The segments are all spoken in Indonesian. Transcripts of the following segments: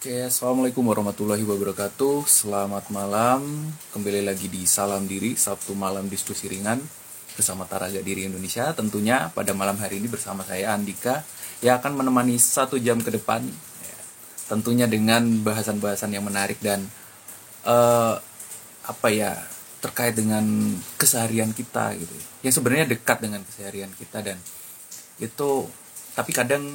Oke, Assalamualaikum warahmatullahi wabarakatuh. Selamat malam. Kembali lagi di Salam Diri Sabtu malam diskusi ringan Bersama Taraga Diri Indonesia. Tentunya pada malam hari ini bersama saya Andika Yang akan menemani satu jam ke depan ya, Tentunya dengan bahasan-bahasan yang menarik dan uh, Apa ya Terkait dengan keseharian kita gitu. Yang sebenarnya dekat dengan keseharian kita Dan itu Tapi kadang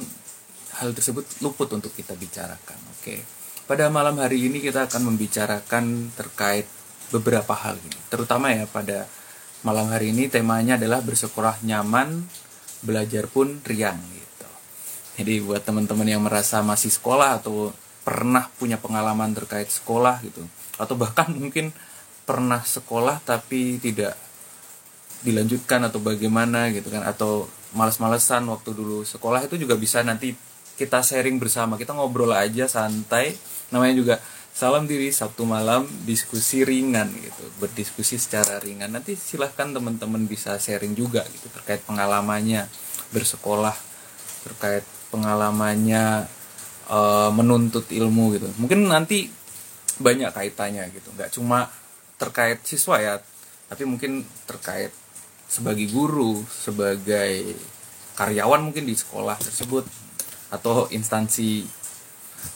hal tersebut luput untuk kita bicarakan. Oke. Pada malam hari ini kita akan membicarakan terkait beberapa hal ini. Terutama ya pada malam hari ini temanya adalah bersekolah nyaman, belajar pun riang gitu. Jadi buat teman-teman yang merasa masih sekolah atau pernah punya pengalaman terkait sekolah gitu atau bahkan mungkin pernah sekolah tapi tidak dilanjutkan atau bagaimana gitu kan atau males-malesan waktu dulu sekolah itu juga bisa nanti kita sharing bersama kita ngobrol aja santai. Namanya juga salam diri Sabtu malam diskusi ringan gitu. Berdiskusi secara ringan. Nanti silahkan teman-teman bisa sharing juga gitu terkait pengalamannya bersekolah terkait pengalamannya e, menuntut ilmu gitu. Mungkin nanti banyak kaitannya gitu. Nggak cuma terkait siswa ya tapi mungkin terkait sebagai guru sebagai karyawan mungkin di sekolah tersebut atau instansi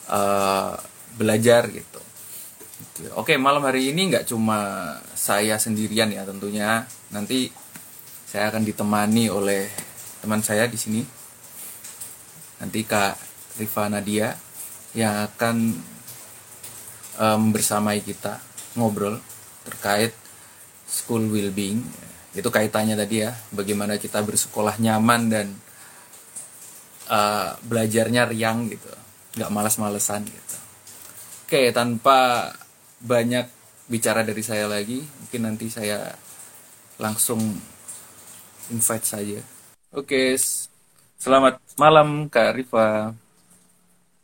uh, belajar gitu. Oke malam hari ini nggak cuma saya sendirian ya tentunya. Nanti saya akan ditemani oleh teman saya di sini. Nanti Kak Riva Nadia yang akan um, bersamai kita ngobrol terkait school well-being. Itu kaitannya tadi ya bagaimana kita bersekolah nyaman dan uh, belajarnya riang gitu. Nggak malas-malesan gitu. Oke tanpa banyak bicara dari saya lagi mungkin nanti saya langsung invite saja. Oke selamat malam kak Rifa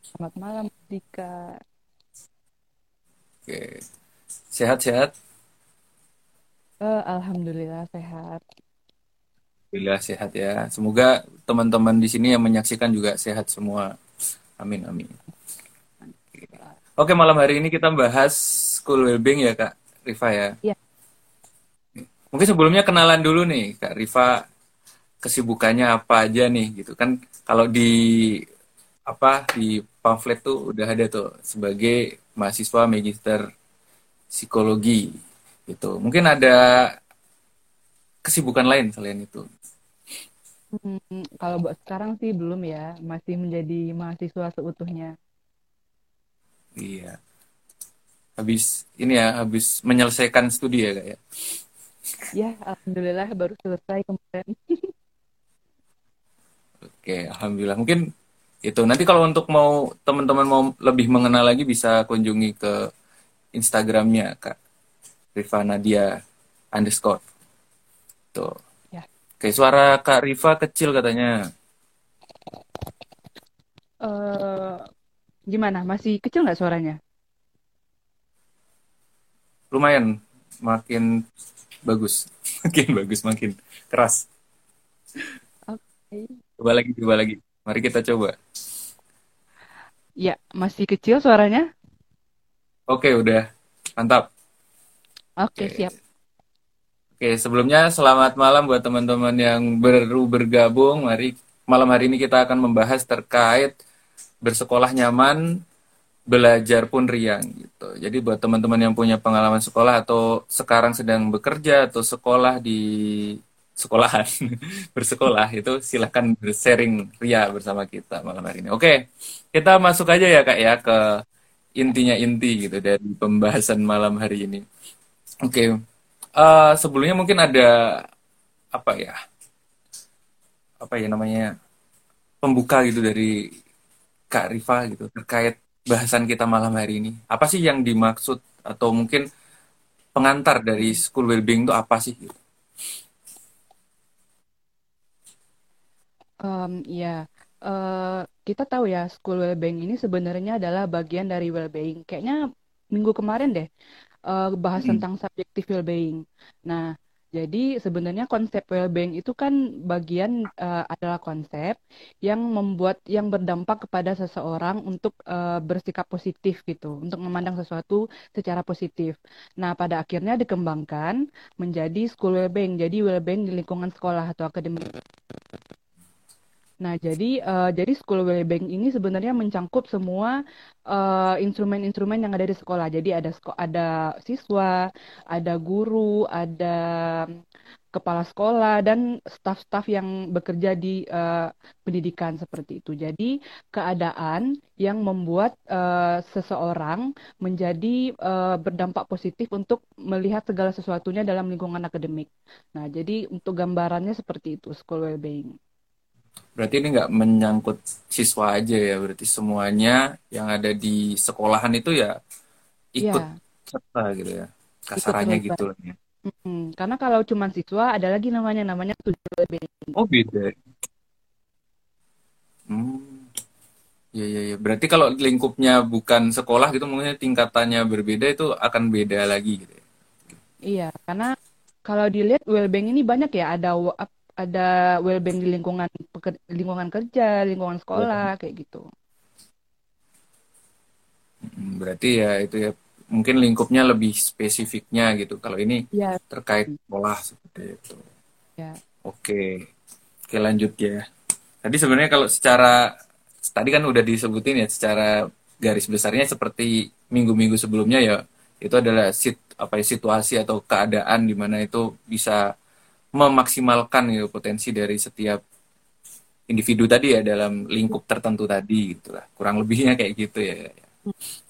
selamat malam Dika. Oke sehat-sehat? Uh, alhamdulillah sehat Alhamdulillah sehat ya. Semoga teman-teman di sini yang menyaksikan juga sehat semua. Amin amin. Oke malam hari ini kita bahas school wellbeing ya kak Riva ya. Iya. Mungkin sebelumnya kenalan dulu nih kak Riva kesibukannya apa aja nih gitu kan kalau di apa di pamflet tuh udah ada tuh sebagai mahasiswa magister psikologi gitu. Mungkin ada kesibukan lain selain itu? Hmm, kalau buat sekarang sih belum ya, masih menjadi mahasiswa seutuhnya. Iya. Habis ini ya, habis menyelesaikan studi ya kak ya? Ya, alhamdulillah baru selesai kemarin. Oke, alhamdulillah. Mungkin itu nanti kalau untuk mau teman-teman mau lebih mengenal lagi bisa kunjungi ke Instagramnya kak Rifana Dia underscore Tuh. Ya. Oke, suara Kak Riva kecil katanya. Uh, gimana? Masih kecil nggak suaranya? Lumayan, makin bagus, makin bagus, makin keras. Oke. Okay. Coba lagi, coba lagi. Mari kita coba. Ya, masih kecil suaranya? Oke, udah. Mantap. Oke, okay, siap. Oke, sebelumnya selamat malam buat teman-teman yang baru bergabung. Mari malam hari ini kita akan membahas terkait bersekolah nyaman, belajar pun riang gitu. Jadi buat teman-teman yang punya pengalaman sekolah atau sekarang sedang bekerja atau sekolah di sekolahan bersekolah itu silahkan bersharing ria bersama kita malam hari ini. Oke, kita masuk aja ya kak ya ke intinya inti gitu dari pembahasan malam hari ini. Oke, uh, sebelumnya mungkin ada apa ya apa ya namanya pembuka gitu dari Kak Riva gitu terkait bahasan kita malam hari ini apa sih yang dimaksud atau mungkin pengantar dari school wellbeing itu apa sih gitu? Um, ya, uh, kita tahu ya school wellbeing ini sebenarnya adalah bagian dari wellbeing. Kayaknya minggu kemarin deh uh, bahas hmm. tentang subjective well-being. Nah, Jadi sebenarnya konsep well-being itu kan bagian uh, adalah konsep yang membuat yang berdampak kepada seseorang untuk uh, bersikap positif gitu, untuk memandang sesuatu secara positif. Nah, pada akhirnya dikembangkan menjadi school well-being. Jadi well-being di lingkungan sekolah atau akademik. Nah, jadi uh, jadi school well-being ini sebenarnya mencangkup semua instrumen-instrumen uh, yang ada di sekolah. Jadi ada ada siswa, ada guru, ada kepala sekolah dan staf-staf yang bekerja di uh, pendidikan seperti itu. Jadi keadaan yang membuat uh, seseorang menjadi uh, berdampak positif untuk melihat segala sesuatunya dalam lingkungan akademik. Nah, jadi untuk gambarannya seperti itu school well-being. Berarti ini nggak menyangkut siswa aja ya, berarti semuanya yang ada di sekolahan itu ya ikut ya. serta gitu ya, kasarannya ikut gitu ya. Hmm, karena kalau cuma siswa ada lagi namanya namanya tujuh lebih. Oh beda. Hmm. Ya, ya, ya. Berarti kalau lingkupnya bukan sekolah gitu, mungkin tingkatannya berbeda itu akan beda lagi gitu ya? Iya, karena kalau dilihat well-being ini banyak ya, ada ada well-being di lingkungan lingkungan kerja, lingkungan sekolah ya. kayak gitu. Hmm, berarti ya itu ya mungkin lingkupnya lebih spesifiknya gitu. Kalau ini ya. terkait sekolah seperti itu. Ya. Oke, oke lanjut ya. Tadi sebenarnya kalau secara tadi kan udah disebutin ya secara garis besarnya seperti minggu-minggu sebelumnya ya itu adalah sit apa ya, situasi atau keadaan di mana itu bisa memaksimalkan gitu potensi dari setiap individu tadi ya dalam lingkup tertentu tadi gitu lah. Kurang lebihnya kayak gitu ya.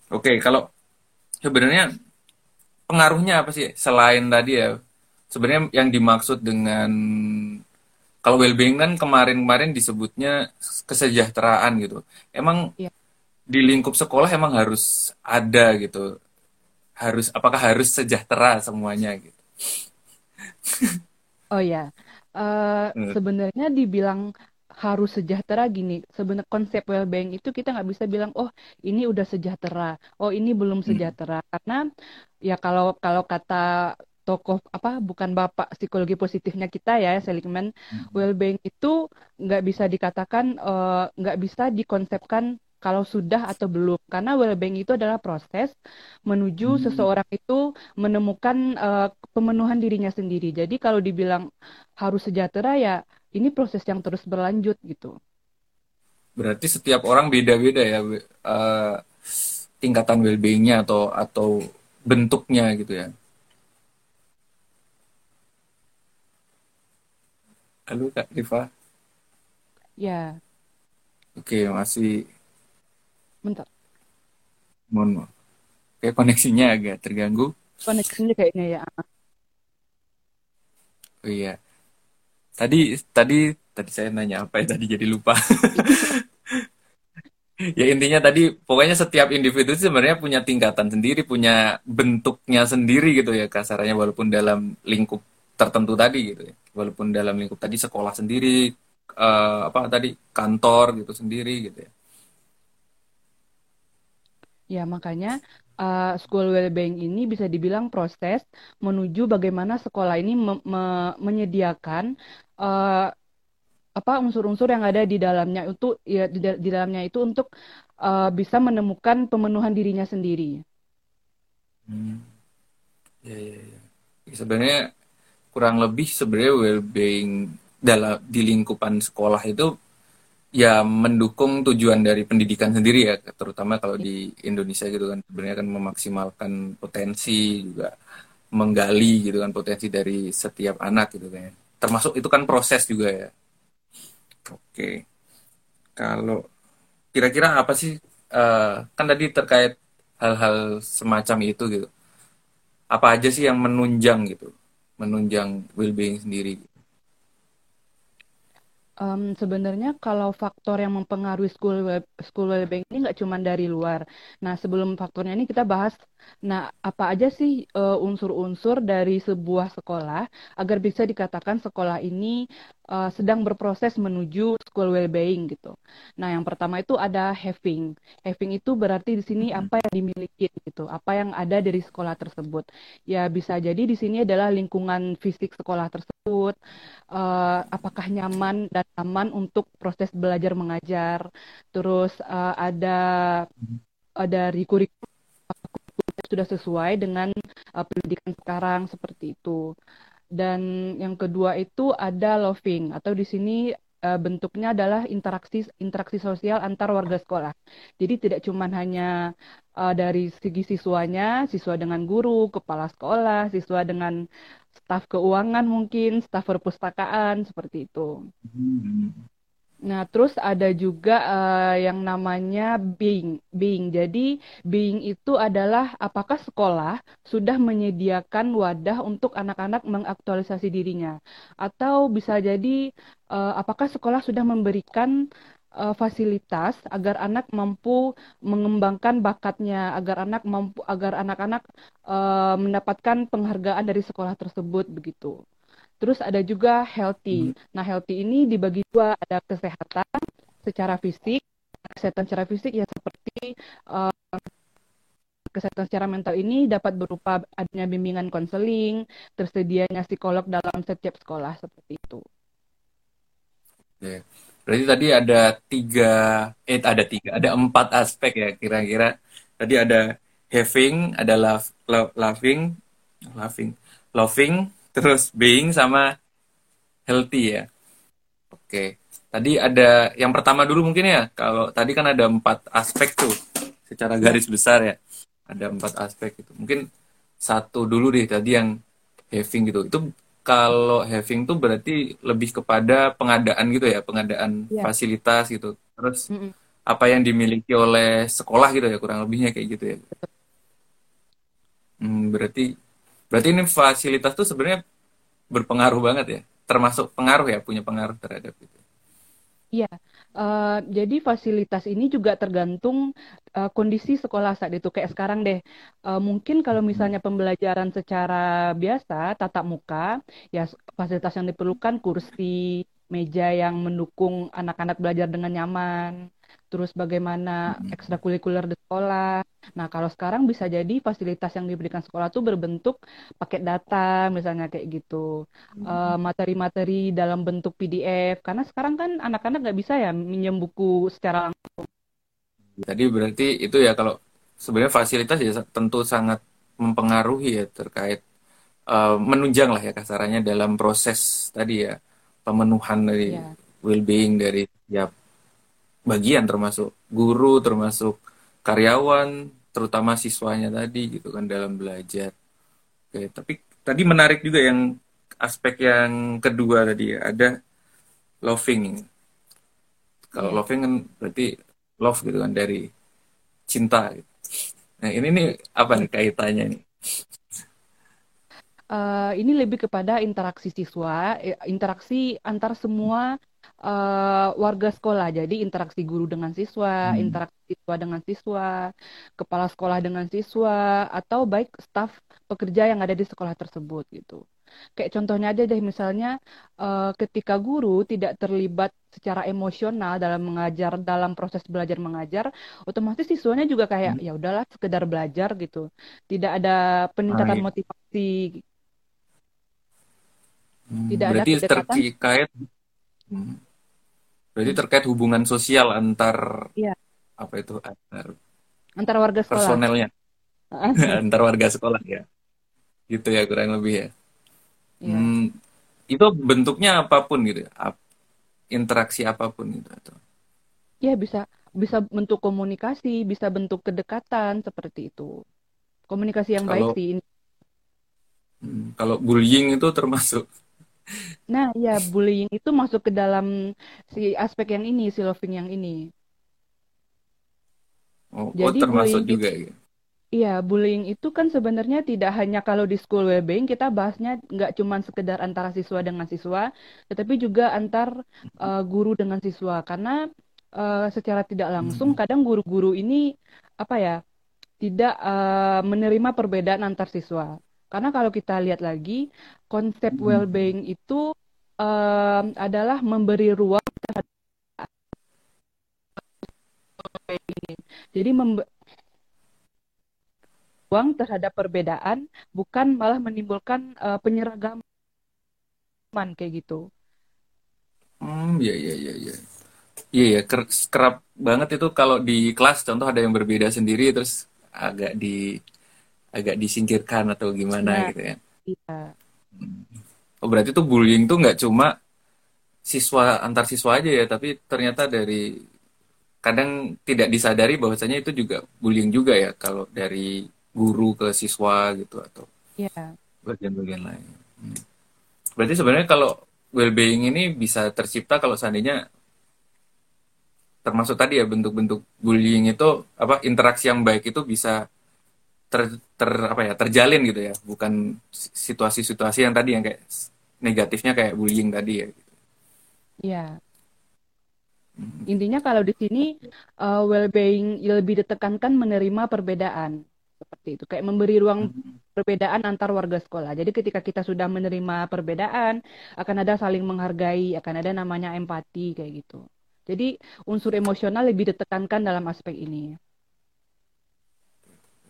Oke kalau sebenarnya pengaruhnya apa sih selain tadi ya? Sebenarnya yang dimaksud dengan kalau well-being kan kemarin-kemarin disebutnya kesejahteraan gitu. Emang ya. di lingkup sekolah emang harus ada gitu? Harus apakah harus sejahtera semuanya gitu Oh ya, uh, hmm. sebenarnya dibilang harus sejahtera gini. Sebenarnya konsep well-being itu kita nggak bisa bilang, oh ini udah sejahtera, oh ini belum hmm. sejahtera. Hmm. Karena ya kalau kalau kata tokoh apa bukan bapak psikologi positifnya kita ya Seligman, hmm. well-being itu nggak bisa dikatakan eh, nggak uh, bisa dikonsepkan kalau sudah atau belum karena well-being itu adalah proses menuju hmm. seseorang itu menemukan uh, pemenuhan dirinya sendiri. Jadi kalau dibilang harus sejahtera ya ini proses yang terus berlanjut gitu. Berarti setiap orang beda-beda ya uh, tingkatan well-beingnya atau atau bentuknya gitu ya. Halo Kak Riva. Ya. Oke, masih Bentar. Mohon maaf. Kayak koneksinya agak terganggu. Koneksinya kayaknya ya. Oh iya. Tadi tadi tadi saya nanya apa ya tadi jadi lupa. ya intinya tadi pokoknya setiap individu sebenarnya punya tingkatan sendiri, punya bentuknya sendiri gitu ya kasarnya walaupun dalam lingkup tertentu tadi gitu ya. Walaupun dalam lingkup tadi sekolah sendiri uh, apa tadi kantor gitu sendiri gitu ya. Ya, makanya uh, school well-being ini bisa dibilang proses menuju bagaimana sekolah ini me me menyediakan uh, apa unsur-unsur yang ada di dalamnya untuk ya di, di dalamnya itu untuk uh, bisa menemukan pemenuhan dirinya sendiri. Hmm. Ya, ya, ya. Sebenarnya kurang lebih sebenarnya well-being dalam di lingkupan sekolah itu ya mendukung tujuan dari pendidikan sendiri ya terutama kalau di Indonesia gitu kan. Sebenarnya kan memaksimalkan potensi juga menggali gitu kan potensi dari setiap anak gitu kan ya. termasuk itu kan proses juga ya. Oke. Kalau kira-kira apa sih uh, kan tadi terkait hal-hal semacam itu gitu. Apa aja sih yang menunjang gitu? Menunjang well-being sendiri Um, sebenarnya kalau faktor yang mempengaruhi school web, school wellbeing ini nggak cuma dari luar. Nah, sebelum faktornya ini kita bahas, nah apa aja sih uh, unsur-unsur dari sebuah sekolah agar bisa dikatakan sekolah ini uh, sedang berproses menuju school well-being gitu. Nah, yang pertama itu ada having. Having itu berarti di sini apa yang dimiliki gitu, apa yang ada dari sekolah tersebut. Ya bisa jadi di sini adalah lingkungan fisik sekolah tersebut, uh, apakah nyaman dan aman untuk proses belajar mengajar. Terus uh, ada uh, dari kurikulum sudah sesuai dengan uh, pendidikan sekarang seperti itu. Dan yang kedua itu ada loving atau di sini uh, bentuknya adalah interaksi interaksi sosial antar warga sekolah. Jadi tidak cuma hanya uh, dari segi siswanya, siswa dengan guru, kepala sekolah, siswa dengan staf keuangan mungkin, staf perpustakaan seperti itu. Hmm. Nah, terus ada juga uh, yang namanya being. Being. Jadi, being itu adalah apakah sekolah sudah menyediakan wadah untuk anak-anak mengaktualisasi dirinya, atau bisa jadi uh, apakah sekolah sudah memberikan uh, fasilitas agar anak mampu mengembangkan bakatnya, agar anak mampu agar anak-anak uh, mendapatkan penghargaan dari sekolah tersebut begitu. Terus ada juga healthy. Hmm. Nah, healthy ini dibagi dua, ada kesehatan secara fisik, kesehatan secara fisik ya seperti uh, kesehatan secara mental ini dapat berupa adanya bimbingan konseling, tersedianya psikolog dalam setiap sekolah seperti itu. Oke. Berarti tadi ada tiga, eh ada tiga, ada empat aspek ya kira-kira. Tadi ada having, ada love, love, loving, loving, loving, terus being sama healthy ya. Oke. Tadi ada yang pertama dulu mungkin ya. Kalau tadi kan ada empat aspek tuh secara garis besar ya. Ada empat aspek itu. Mungkin satu dulu deh tadi yang having gitu. Itu kalau having tuh berarti lebih kepada pengadaan gitu ya, pengadaan yeah. fasilitas gitu. Terus mm -mm. apa yang dimiliki oleh sekolah gitu ya, kurang lebihnya kayak gitu ya. Hmm, berarti berarti ini fasilitas tuh sebenarnya berpengaruh banget ya, termasuk pengaruh ya, punya pengaruh terhadap itu. Iya, uh, jadi fasilitas ini juga tergantung uh, kondisi sekolah saat itu. Kayak sekarang deh, uh, mungkin kalau misalnya pembelajaran secara biasa, tatap muka, ya fasilitas yang diperlukan kursi, meja yang mendukung anak-anak belajar dengan nyaman, terus bagaimana hmm. ekstrakurikuler di sekolah. Nah, kalau sekarang bisa jadi fasilitas yang diberikan sekolah tuh berbentuk paket data, misalnya kayak gitu, uh, materi-materi dalam bentuk PDF. Karena sekarang kan anak-anak nggak bisa ya minjem buku secara langsung. Tadi berarti itu ya kalau sebenarnya fasilitas ya tentu sangat mempengaruhi ya terkait uh, menunjang lah ya kasarannya dalam proses tadi ya pemenuhan dari yeah. well-being dari ya bagian termasuk guru termasuk karyawan terutama siswanya tadi gitu kan dalam belajar oke tapi tadi menarik juga yang aspek yang kedua tadi ya ada loving kalau yeah. loving kan berarti love gitu kan dari cinta gitu. nah ini nih apa nih kaitannya nih uh, ini lebih kepada interaksi siswa eh, interaksi antar semua uh, warga sekolah. Jadi interaksi guru dengan siswa, hmm. interaksi siswa dengan siswa, kepala sekolah dengan siswa, atau baik staf pekerja yang ada di sekolah tersebut gitu. Kayak contohnya aja deh misalnya uh, ketika guru tidak terlibat secara emosional dalam mengajar dalam proses belajar mengajar, otomatis siswanya juga kayak hmm. ya udahlah sekedar belajar gitu. Tidak ada peningkatan motivasi. Hmm, tidak berarti ada terkait hmm. Berarti terkait hubungan sosial antar ya. apa itu antar antar warga sekolah. Personelnya. antar warga sekolah ya. Gitu ya kurang lebih ya. ya. Hmm, itu bentuknya apa pun gitu ya. Interaksi apa pun gitu atau. Ya bisa bisa bentuk komunikasi, bisa bentuk kedekatan seperti itu. Komunikasi yang kalau, baik sih. Hmm, kalau bullying itu termasuk Nah, ya bullying itu masuk ke dalam si aspek yang ini, si loving yang ini. Oh, oh Jadi oh termasuk juga ya? Iya, bullying itu kan sebenarnya tidak hanya kalau di school well-being kita bahasnya nggak cuma sekedar antara siswa dengan siswa, tetapi juga antar uh, guru dengan siswa. Karena uh, secara tidak langsung Hmm. kadang guru-guru ini apa ya tidak uh, menerima perbedaan antar siswa. Karena kalau kita lihat lagi konsep Hmm. well-being itu uh, adalah memberi ruang terhadap. Jadi mem- ruang terhadap perbedaan, bukan malah menimbulkan uh, penyeragaman kayak gitu. Hmm, ya, ya, ya, ya. Iya, ya, ker- kerap banget itu kalau di kelas contoh ada yang berbeda sendiri terus agak di agak disingkirkan atau gimana Nah, gitu ya. iya, Oh, berarti tuh bullying tuh nggak cuma siswa antar siswa aja ya, tapi ternyata dari kadang tidak disadari bahwasanya itu juga bullying juga ya kalau dari guru ke siswa gitu atau iya, bagian-bagian lain. Hmm. Berarti sebenarnya kalau well-being ini bisa tercipta kalau seandainya termasuk tadi ya bentuk-bentuk bullying itu apa interaksi yang baik itu bisa ter, ter apa ya terjalin gitu ya, bukan situasi-situasi yang tadi yang kayak negatifnya kayak bullying tadi ya. iya. Hmm. Intinya kalau di sini uh, well-being lebih ditekankan menerima perbedaan seperti itu, kayak memberi ruang Hmm. perbedaan antar warga sekolah. Jadi ketika kita sudah menerima perbedaan, akan ada saling menghargai, akan ada namanya empati kayak gitu. Jadi unsur emosional lebih ditekankan dalam aspek ini.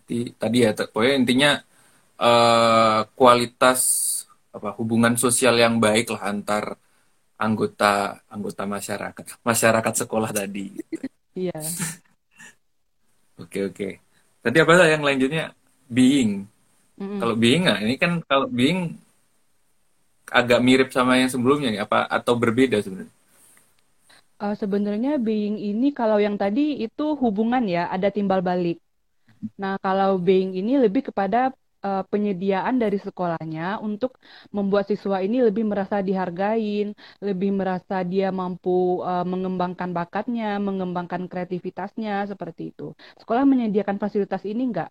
Jadi, tadi ya, pokoknya intinya eh, kualitas apa hubungan sosial yang baik lah antar anggota anggota masyarakat masyarakat sekolah tadi. Iya. Oke oke. Tadi apa yang lanjutnya being. Mm-mm. Kalau being nah ini kan kalau being agak mirip sama yang sebelumnya nih apa atau berbeda sebenarnya? Uh, sebenarnya being ini kalau yang tadi itu hubungan ya, ada timbal balik. Nah, kalau being ini lebih kepada uh, penyediaan dari sekolahnya untuk membuat siswa ini lebih merasa dihargain, lebih merasa dia mampu uh, mengembangkan bakatnya, mengembangkan kreativitasnya, seperti itu. Sekolah menyediakan fasilitas ini enggak?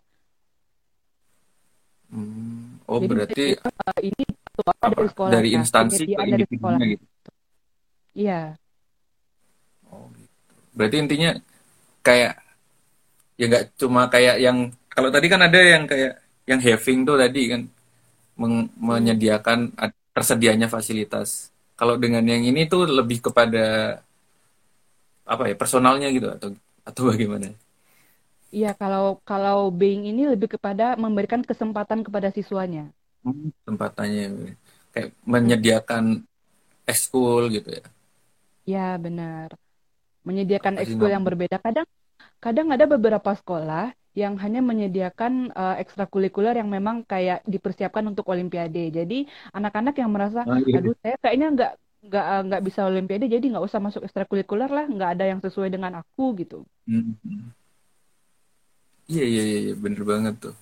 Hmm. Oh Jadi berarti uh, ini apa dari sekolah dari ya, instansi ke dari sekolah. gitu. Iya, Oh gitu. Berarti intinya kayak ya nggak cuma kayak yang kalau tadi kan ada yang kayak yang having tuh tadi kan Hmm. menyediakan tersedianya fasilitas. Kalau dengan yang ini tuh lebih kepada apa ya personalnya gitu atau atau bagaimana? iya. Kalau kalau being ini lebih kepada memberikan kesempatan kepada siswanya. Hmm, tempatannya kayak menyediakan ekskul gitu ya. Ya, benar. Menyediakan ekskul yang berbeda. Kadang kadang ada beberapa sekolah yang hanya menyediakan uh, ekstrakurikuler yang memang kayak dipersiapkan untuk olimpiade. Jadi anak-anak yang merasa, Oh, iya. aduh saya kayaknya nggak nggak uh, nggak bisa olimpiade, jadi nggak usah masuk ekstrakurikuler lah, nggak ada yang sesuai dengan aku gitu. Hmm. Iya iya iya iya, bener banget tuh.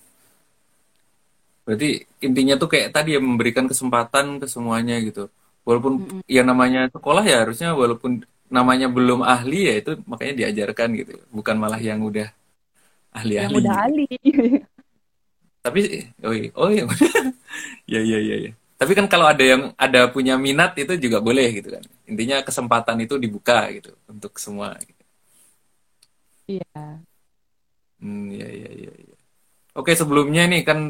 Berarti intinya tuh kayak tadi ya memberikan kesempatan ke semuanya gitu. Walaupun Mm-mm. yang namanya sekolah ya harusnya walaupun namanya belum ahli ya itu makanya diajarkan gitu. Bukan malah yang udah Yang ahli-ahli udah gitu. ahli. Tapi oh iya, oh iya. ya ya ya ya. Tapi kan kalau ada yang ada punya minat itu juga boleh gitu kan. Intinya kesempatan itu dibuka gitu untuk semua. gitu. Iya. Hmm, ya ya ya ya. Oke, sebelumnya nih kan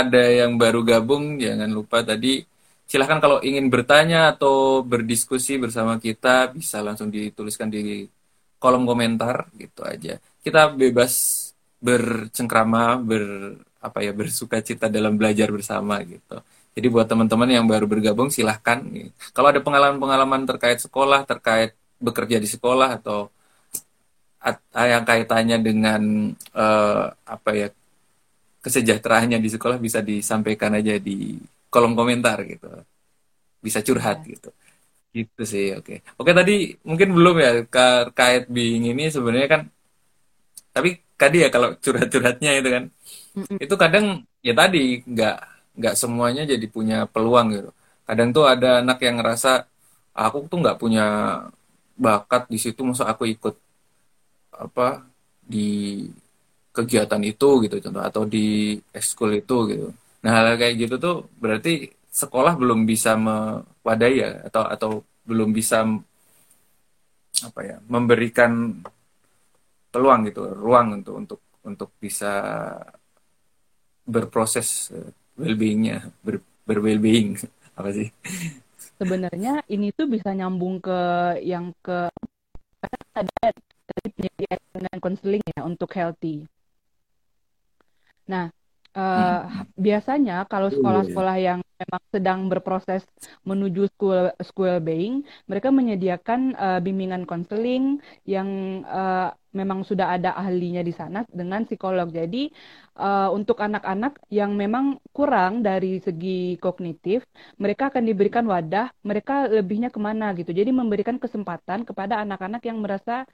ada yang baru gabung, jangan lupa tadi silahkan kalau ingin bertanya atau berdiskusi bersama kita bisa langsung dituliskan di kolom komentar gitu aja. Kita bebas bercengkrama, ber apa ya bersuka cita dalam belajar bersama gitu. Jadi buat teman-teman yang baru bergabung silahkan. Kalau ada pengalaman-pengalaman terkait sekolah, terkait bekerja di sekolah atau at- yang kaitannya dengan eh, apa ya kesejahteraannya di sekolah bisa disampaikan aja di kolom komentar gitu. Bisa curhat Iya. gitu. Gitu sih, oke. Oke, tadi mungkin belum ya terkait being ini sebenarnya kan tapi tadi ya kalau curhat-curhatnya itu kan Mm-mm. itu kadang ya tadi nggak nggak semuanya jadi punya peluang gitu. Kadang tuh ada anak yang ngerasa aku tuh nggak punya bakat di situ, masa aku ikut apa di kegiatan itu gitu contoh atau di ekskul itu gitu nah hal kayak gitu tuh berarti sekolah belum bisa mewadai ya? Atau atau belum bisa apa ya memberikan peluang gitu ruang untuk untuk untuk bisa berproses eh, well-beingnya ber, ber well-being apa sih? Sebenarnya ini tuh bisa nyambung ke yang ke ada tadi penyediaan konseling ya untuk healthy. Nah, uh, biasanya kalau iya, iya, iya. sekolah-sekolah yang memang sedang berproses menuju school school being, mereka menyediakan uh, bimbingan konseling yang uh, memang sudah ada ahlinya di sana dengan psikolog. Jadi uh, untuk anak-anak yang memang kurang dari segi kognitif, mereka akan diberikan wadah, mereka lebihnya ke mana gitu. Jadi memberikan kesempatan kepada anak-anak yang merasa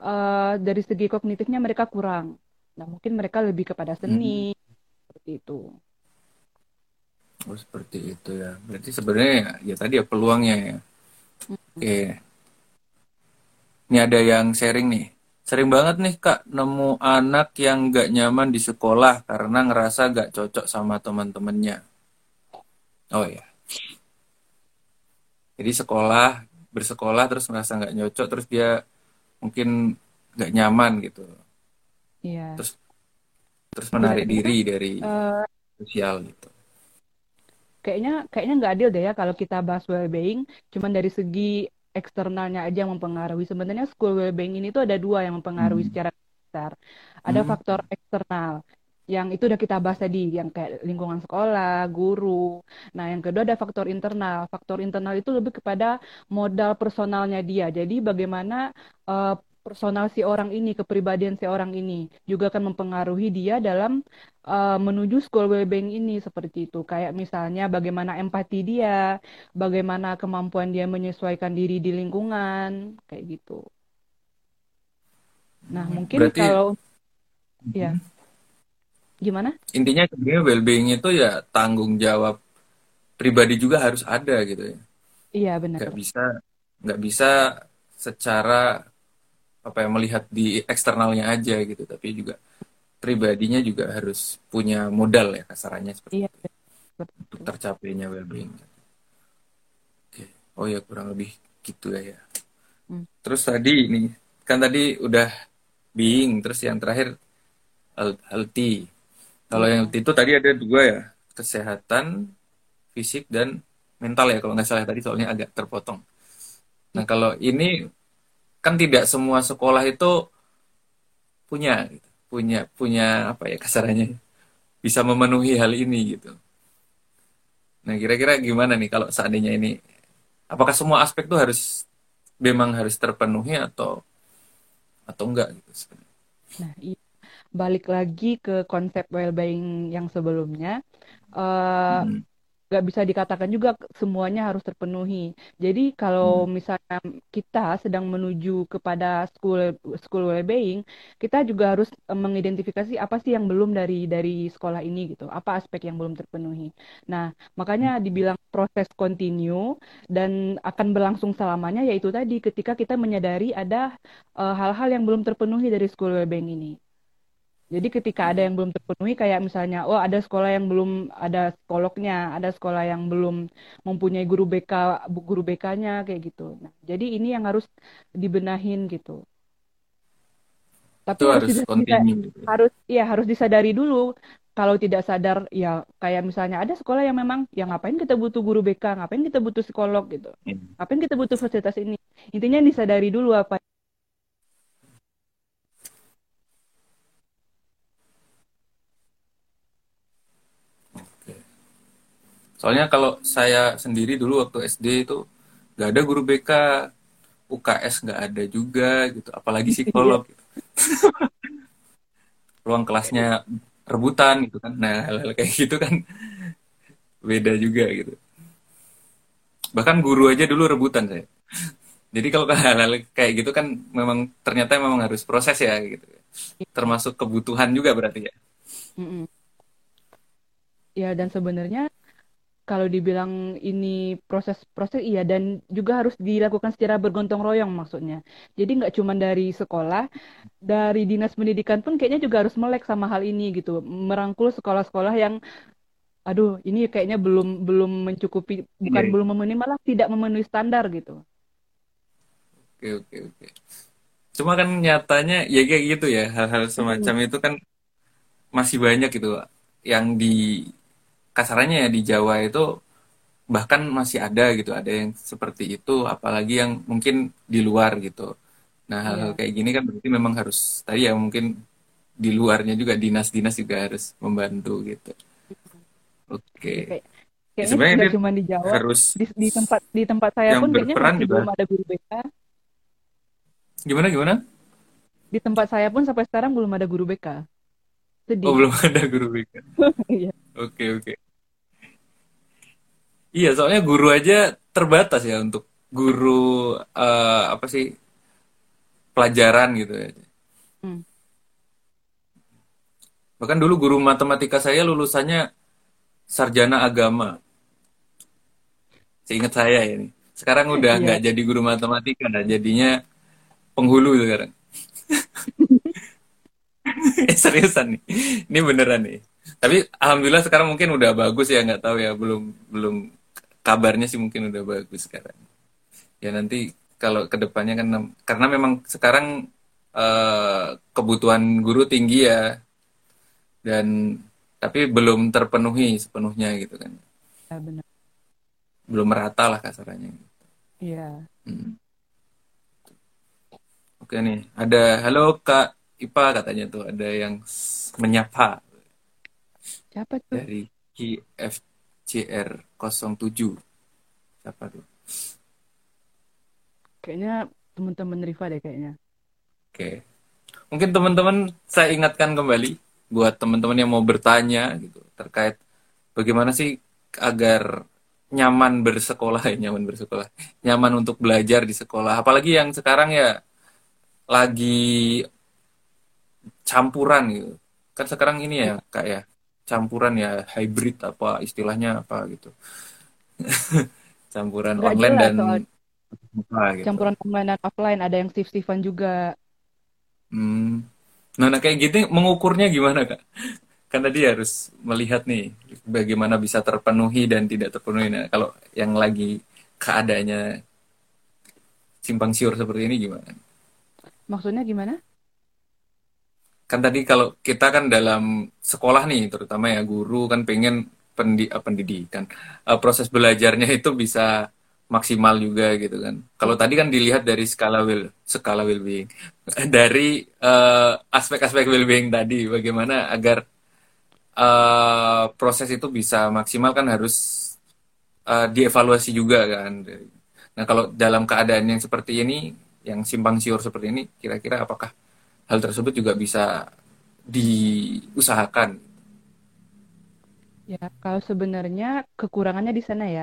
uh, dari segi kognitifnya mereka kurang. Nah, mungkin mereka lebih kepada seni hmm. Seperti itu. Oh, seperti itu ya. Berarti sebenarnya ya, ya tadi ya peluangnya ya. Hmm. Oke. Ini ada yang sharing nih. Sering banget nih Kak nemu anak yang gak nyaman di sekolah karena ngerasa gak cocok sama teman-temannya. Oh ya. Jadi sekolah, bersekolah terus ngerasa gak nyocok, terus dia mungkin gak nyaman gitu. Iya. Terus terus menarik Sebenarnya, diri dari uh, sosial gitu. Kayaknya kayaknya nggak adil deh ya kalau kita bahas well-being cuman dari segi eksternalnya aja yang mempengaruhi. Sebenarnya school well-being ini tuh ada dua yang mempengaruhi hmm. secara besar. Ada hmm. faktor eksternal yang itu udah kita bahas tadi yang kayak lingkungan sekolah, guru. Nah, yang kedua ada faktor internal. Faktor internal itu lebih kepada modal personalnya dia. Jadi bagaimana uh, personal si orang ini, kepribadian si orang ini juga akan mempengaruhi dia dalam uh, menuju school well-being ini seperti itu. Kayak misalnya bagaimana empati dia, bagaimana kemampuan dia menyesuaikan diri di lingkungan, kayak gitu. Nah, mungkin Berarti... kalau ya gimana? Intinya sebenarnya well-being itu ya tanggung jawab pribadi juga harus ada gitu ya. Iya benar. Gak bisa nggak bisa secara apa yang melihat di eksternalnya aja gitu. Tapi juga pribadinya juga harus punya modal ya kasarannya seperti iya, itu. Untuk tercapainya well-being. Oke. Oh ya kurang lebih gitu ya, ya. Hmm. terus tadi ini kan tadi udah being terus yang terakhir healthy. Kalau yang healthy itu tadi ada dua ya kesehatan fisik dan mental ya kalau nggak salah tadi soalnya agak terpotong. Nah kalau ini kan tidak semua sekolah itu punya gitu. punya punya apa ya kasarannya bisa memenuhi hal ini gitu. Nah kira-kira gimana nih kalau seandainya ini apakah semua aspek itu harus memang harus terpenuhi atau atau enggak gitu sebenarnya? Nah iya balik lagi ke konsep well-being yang sebelumnya. Uh, hmm nggak bisa dikatakan juga semuanya harus terpenuhi. Jadi kalau hmm. misalnya kita sedang menuju kepada school school well-being, kita juga harus eh, mengidentifikasi apa sih yang belum dari dari sekolah ini gitu, apa aspek yang belum terpenuhi. Nah, makanya hmm. dibilang proses continue dan akan berlangsung selamanya yaitu tadi ketika kita menyadari ada eh, hal-hal uh, yang belum terpenuhi dari school well-being ini. Jadi ketika ada yang belum terpenuhi kayak misalnya oh ada sekolah yang belum ada psikolognya, ada sekolah yang belum mempunyai guru BK guru BK-nya kayak gitu. Nah, jadi ini yang harus dibenahin gitu. Tapi itu harus harus, gitu ya? harus ya harus disadari dulu. Kalau tidak sadar ya kayak misalnya ada sekolah yang memang yang ngapain kita butuh guru BK, ngapain kita butuh psikolog gitu. Hmm. Ngapain kita butuh fasilitas ini. Intinya disadari dulu apa Soalnya kalau saya sendiri dulu waktu SD itu nggak ada guru BK, UKS nggak ada juga gitu, apalagi psikolog. gitu. Ruang kelasnya rebutan gitu kan. Nah hal-hal kayak gitu kan beda juga gitu. Bahkan guru aja dulu rebutan saya. Jadi kalau hal-hal kayak gitu kan memang ternyata memang harus proses ya gitu. Termasuk kebutuhan juga berarti ya. Ya dan sebenarnya kalau dibilang ini proses-proses iya dan juga harus dilakukan secara bergontong royong maksudnya. Jadi nggak cuma dari sekolah, dari dinas pendidikan pun kayaknya juga harus melek sama hal ini gitu, merangkul sekolah-sekolah yang aduh ini kayaknya belum belum mencukupi bukan Iya. belum memenuhi malah tidak memenuhi standar gitu. Oke, oke, oke. Cuma kan nyatanya ya kayak gitu ya, hal-hal Hmm, semacam itu kan masih banyak gitu yang di kasarannya ya di Jawa itu bahkan masih ada gitu, ada yang seperti itu, apalagi yang mungkin di luar gitu. Nah, hal-hal Iya. kayak gini kan berarti memang harus tadi ya mungkin di luarnya juga dinas-dinas juga harus membantu gitu. Oke. kayak Ya, sebenarnya dia cuma di Jawa, harus di di tempat di tempat saya pun kayaknya berperan masih juga belum ada guru BK. gimana gimana? Di tempat saya pun sampai sekarang belum ada guru BK. Oh, belum ada guru BK. Iya. Oke, oke. Iya, soalnya guru aja terbatas ya untuk guru eh, apa sih pelajaran gitu ya. Hmm. Bahkan dulu guru matematika saya lulusannya sarjana agama. Seingat saya ya ini. Sekarang udah Iya. nggak jadi guru matematika, nah jadinya penghulu sekarang. Eh, seriusan nih, ini beneran nih. Tapi alhamdulillah sekarang mungkin udah bagus ya, nggak tahu ya, belum belum kabarnya sih mungkin udah bagus sekarang. Ya nanti kalau ke depannya kan karena memang sekarang eh, kebutuhan guru tinggi ya dan tapi belum terpenuhi sepenuhnya gitu kan, Ya, benar. belum merata lah kasarannya. Iya. Hmm. Oke nih, ada halo Kak Ipa katanya tuh ada yang menyapa Siapa tuh? dari KFCR 07. Siapa tuh? Kayaknya teman-teman Riva deh kayaknya. Oke. Mungkin teman-teman saya ingatkan kembali buat teman-teman yang mau bertanya gitu terkait bagaimana sih agar nyaman bersekolah ya nyaman bersekolah, nyaman untuk belajar di sekolah. Apalagi yang sekarang ya lagi campuran gitu. Kan sekarang ini ya Kak ya, campuran ya hybrid apa istilahnya apa gitu. Campuran Nggak online dan apa gitu. campuran online dan offline, ada yang shift-shiftan juga. Hmm. Nah, nah kayak gitu mengukurnya gimana Kak? Kan tadi harus melihat nih bagaimana bisa terpenuhi dan tidak terpenuhi. Nah, kalau yang lagi keadaannya simpang siur seperti ini gimana? Maksudnya gimana? Kan tadi kalau kita kan dalam sekolah nih, terutama ya guru kan pengen pendi, eh, pendidikan, eh, proses belajarnya itu bisa maksimal juga gitu kan. Kalau tadi kan dilihat dari skala well, skala well-being, dari eh, aspek-aspek well-being tadi, bagaimana agar eh, proses itu bisa maksimal kan harus eh, dievaluasi juga kan. Nah, kalau dalam keadaan yang seperti ini, yang simpang siur seperti ini, kira-kira apakah hal tersebut juga bisa diusahakan? Ya, kalau sebenarnya kekurangannya di sana ya.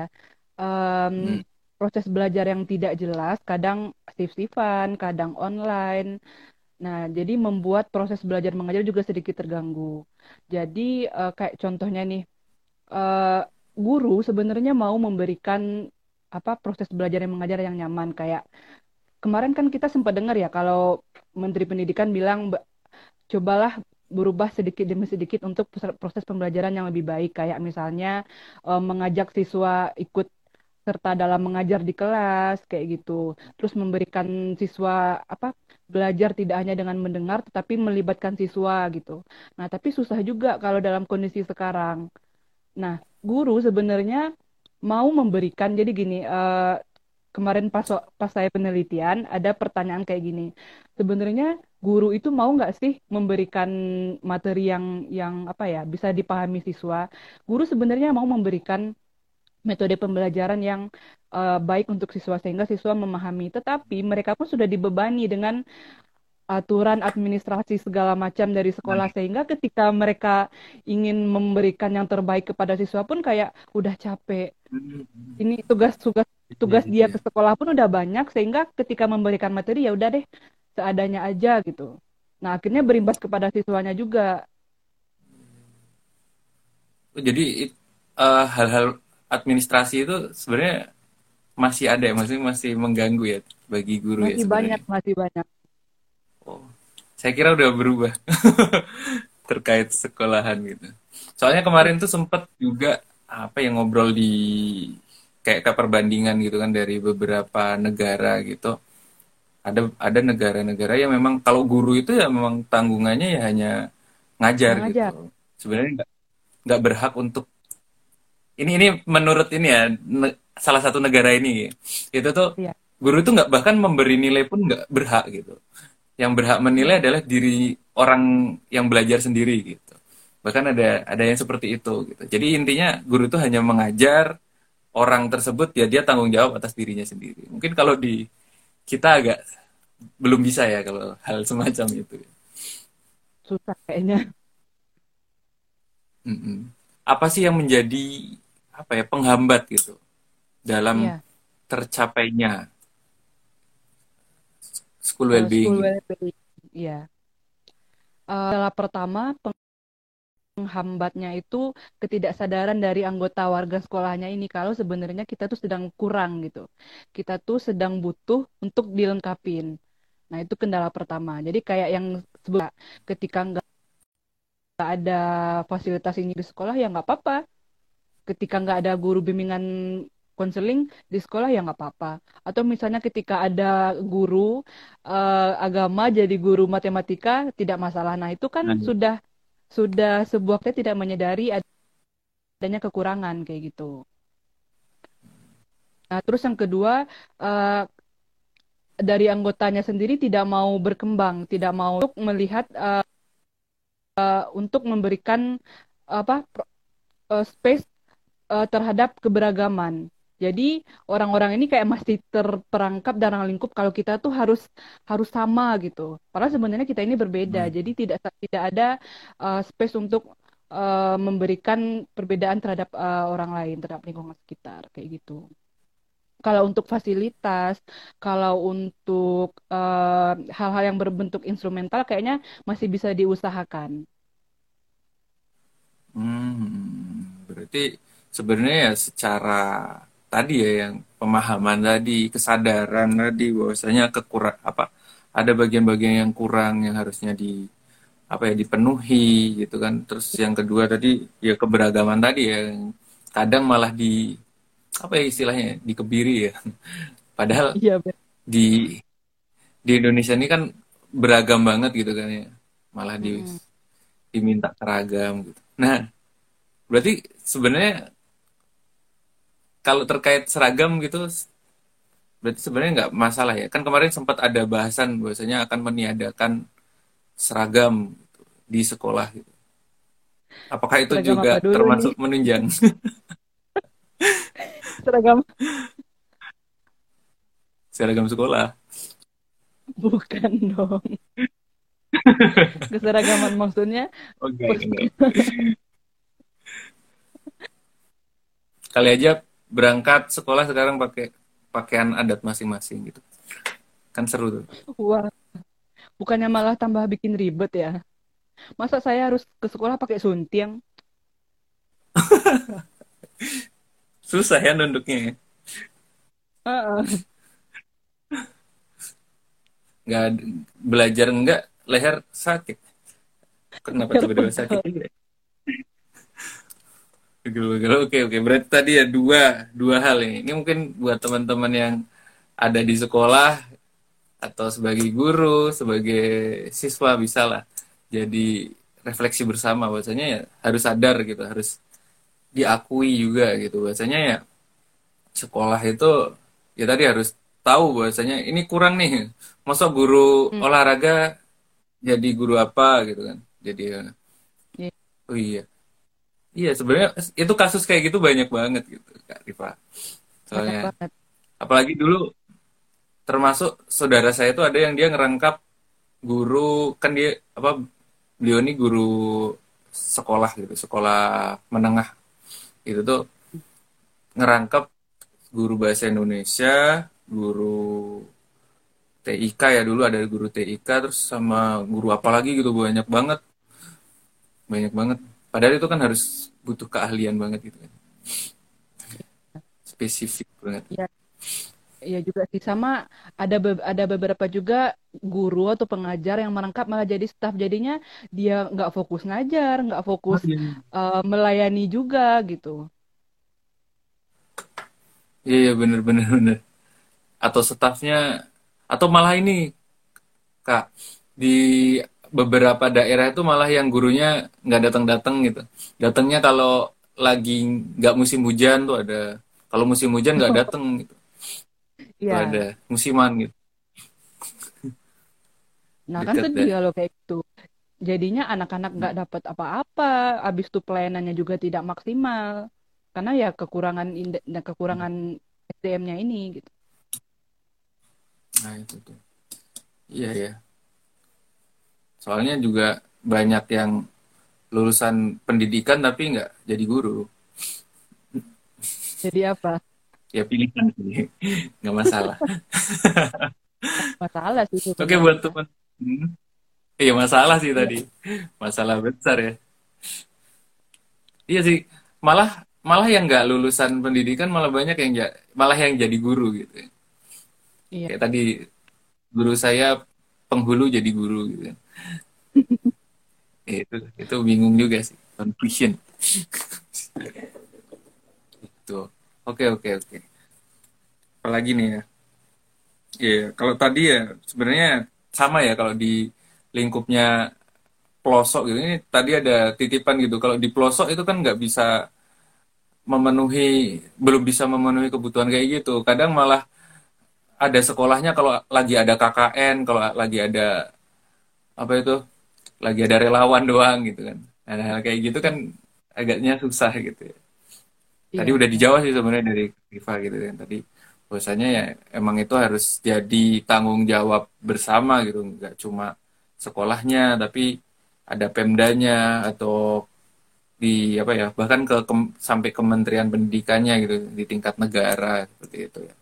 Em, Hmm. proses belajar yang tidak jelas, kadang shift-shiftan, kadang online. Nah, jadi membuat proses belajar mengajar juga sedikit terganggu. Jadi, eh, kayak contohnya nih, eh, guru sebenarnya mau memberikan apa proses belajar yang mengajar yang nyaman. Kayak kemarin kan kita sempat dengar ya kalau Menteri Pendidikan bilang "Ba- cobalah berubah sedikit demi sedikit untuk pros- proses pembelajaran yang lebih baik. Kayak misalnya eh, mengajak siswa ikut serta dalam mengajar di kelas kayak gitu. Terus memberikan siswa apa belajar tidak hanya dengan mendengar tetapi melibatkan siswa gitu. Nah, tapi susah juga kalau dalam kondisi sekarang. Nah, guru sebenarnya mau memberikan jadi gini, eh, kemarin pas pas saya penelitian ada pertanyaan kayak gini. Sebenarnya guru itu mau nggak sih memberikan materi yang yang apa ya bisa dipahami siswa? Guru sebenarnya mau memberikan metode pembelajaran yang eh, baik untuk siswa sehingga siswa memahami. Tetapi mereka pun sudah dibebani dengan aturan administrasi segala macam dari sekolah sehingga ketika mereka ingin memberikan yang terbaik kepada siswa pun kayak udah capek. Ini tugas-tugas tugas dia ke sekolah pun udah banyak sehingga ketika memberikan materi ya udah deh seadanya aja gitu. Nah, akhirnya berimbas kepada siswanya juga. Jadi it- eh, hal-hal administrasi itu sebenarnya masih ada ya, masih masih mengganggu ya bagi guru ya Masih sebenarnya. banyak, masih banyak. Oh, saya kira udah berubah terkait sekolahan gitu. Soalnya kemarin tuh sempet juga apa yang ngobrol di kayak ke perbandingan gitu kan dari beberapa negara gitu. Ada ada negara-negara yang memang kalau guru itu ya memang tanggungannya ya hanya ngajar Mengajar. gitu. Sebenarnya nggak nggak berhak untuk ini ini menurut ini ya ne- salah satu negara ini itu tuh Iya. guru itu nggak bahkan memberi nilai pun nggak berhak gitu yang berhak menilai adalah diri orang yang belajar sendiri gitu bahkan ada ada yang seperti itu gitu jadi intinya guru itu hanya mengajar orang tersebut ya dia tanggung jawab atas dirinya sendiri mungkin kalau di kita agak belum bisa ya kalau hal semacam itu Susah kayaknya. Mm-mm. apa sih yang menjadi apa ya penghambat gitu dalam Iya. tercapainya school Eh, well-being school well-being. Iya. Eh, adalah pertama penghambatnya itu ketidaksadaran dari anggota warga sekolahnya ini kalau sebenarnya kita tuh sedang kurang gitu. Kita tuh sedang butuh untuk dilengkapin. Nah, itu kendala pertama. Jadi kayak yang sebelum ketika nggak ada fasilitas ini di sekolah ya nggak apa-apa. Ketika nggak ada guru bimbingan konseling di sekolah ya nggak apa-apa. Atau misalnya ketika ada guru eh, agama jadi guru matematika tidak masalah. Nah, itu kan Nah, sudah sudah sebuah kita tidak menyadari adanya kekurangan kayak gitu. Nah, terus yang kedua eh, dari anggotanya sendiri tidak mau berkembang, tidak mau untuk melihat eh, untuk memberikan apa eh, space eh, terhadap keberagaman. Jadi orang-orang ini kayak masih terperangkap dalam lingkup kalau kita tuh harus harus sama gitu. Padahal sebenarnya kita ini berbeda. hmm. Jadi tidak tidak ada eh, space untuk eh, memberikan perbedaan terhadap eh, orang lain, terhadap lingkungan sekitar kayak gitu. Kalau untuk fasilitas, kalau untuk hal-hal yang berbentuk instrumental kayaknya masih bisa diusahakan. Hmm, berarti sebenarnya ya secara tadi ya yang pemahaman tadi, kesadaran tadi bahwasanya kekurang apa ada bagian-bagian yang kurang yang harusnya di apa ya dipenuhi gitu kan. Terus yang kedua tadi ya keberagaman tadi ya yang kadang malah di apa ya istilahnya dikebiri ya. Padahal Iya, benar. di di Indonesia ini kan beragam banget gitu kan ya. Malah di Mm-mm. diminta seragam gitu. Nah, berarti sebenarnya kalau terkait seragam gitu berarti sebenarnya nggak masalah ya. Kan kemarin sempat ada bahasan bahwasanya akan meniadakan seragam gitu di sekolah gitu. Apakah itu Seragam juga apa dulu nih? termasuk menunjang? Seragam. Seragam sekolah. Bukan dong. Keseragaman maksudnya? Enggak enggak kali aja berangkat sekolah sekarang pakai pakaian adat masing-masing gitu kan seru tuh wah, bukannya malah tambah bikin ribet ya. Masa saya harus ke sekolah pakai suntiang? susah ya nunduknya ya. Heeh. nggak belajar enggak leher sakit kenapa tiba-tiba sakit. Oke oke berarti tadi ya dua dua hal ini. Ini mungkin buat teman-teman yang ada di sekolah atau sebagai guru, sebagai siswa bisa lah jadi refleksi bersama bahwasanya ya harus sadar gitu, harus diakui juga gitu bahwasanya ya sekolah itu ya tadi harus tahu bahwasanya ini kurang nih. Masa guru Hmm. olahraga jadi guru apa gitu kan. Jadi ya, Iya, oh iya. Iya, sebenarnya itu kasus kayak gitu banyak banget gitu, Kak Rifa. Soalnya, apalagi dulu termasuk saudara saya itu ada yang dia ngerangkap guru, kan dia apa beliau ini guru sekolah gitu, sekolah menengah. Itu tuh ngerangkap guru bahasa Indonesia, guru TIK ya dulu ada guru TIK terus sama guru apa lagi gitu banyak banget, banyak banget. Padahal itu kan harus butuh keahlian banget gitu kan. spesifik banget. Ya Iya juga sih sama ada be ada beberapa juga guru atau pengajar yang merangkap malah jadi staf jadinya dia nggak fokus ngajar nggak fokus uh, melayani juga gitu. Iya iya bener bener bener. Atau stafnya atau malah ini kak di beberapa daerah itu malah yang gurunya nggak datang datang gitu datangnya kalau lagi nggak musim hujan tuh ada kalau musim hujan nggak datang gitu Iya. ada musiman gitu Nah, kan sedih kalau kayak gitu. Jadinya anak-anak nggak dapat apa-apa, habis itu pelayanannya juga tidak maksimal. Karena ya kekurangan nah, kekurangan SDM-nya ini gitu. nah itu tuh iya ya soalnya juga banyak yang lulusan pendidikan tapi nggak jadi guru Jadi apa? ya pilihan sih nggak masalah Masalah sih oke sebenarnya. buat teman hmm. iya masalah sih tadi masalah besar ya iya sih malah malah yang nggak lulusan pendidikan malah banyak yang malah yang jadi guru gitu Iya. kayak tadi guru saya penghulu jadi guru gitu Ya, itu itu bingung juga sih confusion itu oke oke oke apalagi nih ya Iya, kalau tadi ya sebenarnya sama ya kalau di lingkupnya pelosok gitu. Ini tadi ada titipan gitu. Kalau di pelosok itu kan nggak bisa memenuhi, belum bisa memenuhi kebutuhan kayak gitu. Kadang malah ada sekolahnya kalau lagi ada KKN, kalau lagi ada apa itu, lagi ada relawan doang gitu kan. Nah, hal kayak gitu kan agaknya susah gitu ya. Tadi Iya. udah dijawab sih sebenarnya dari Riva gitu kan tadi bahwasanya ya emang itu harus jadi tanggung jawab bersama gitu nggak cuma sekolahnya tapi ada pemdanya atau di apa ya bahkan ke kem- sampai kementerian pendidikannya gitu di tingkat negara seperti itu ya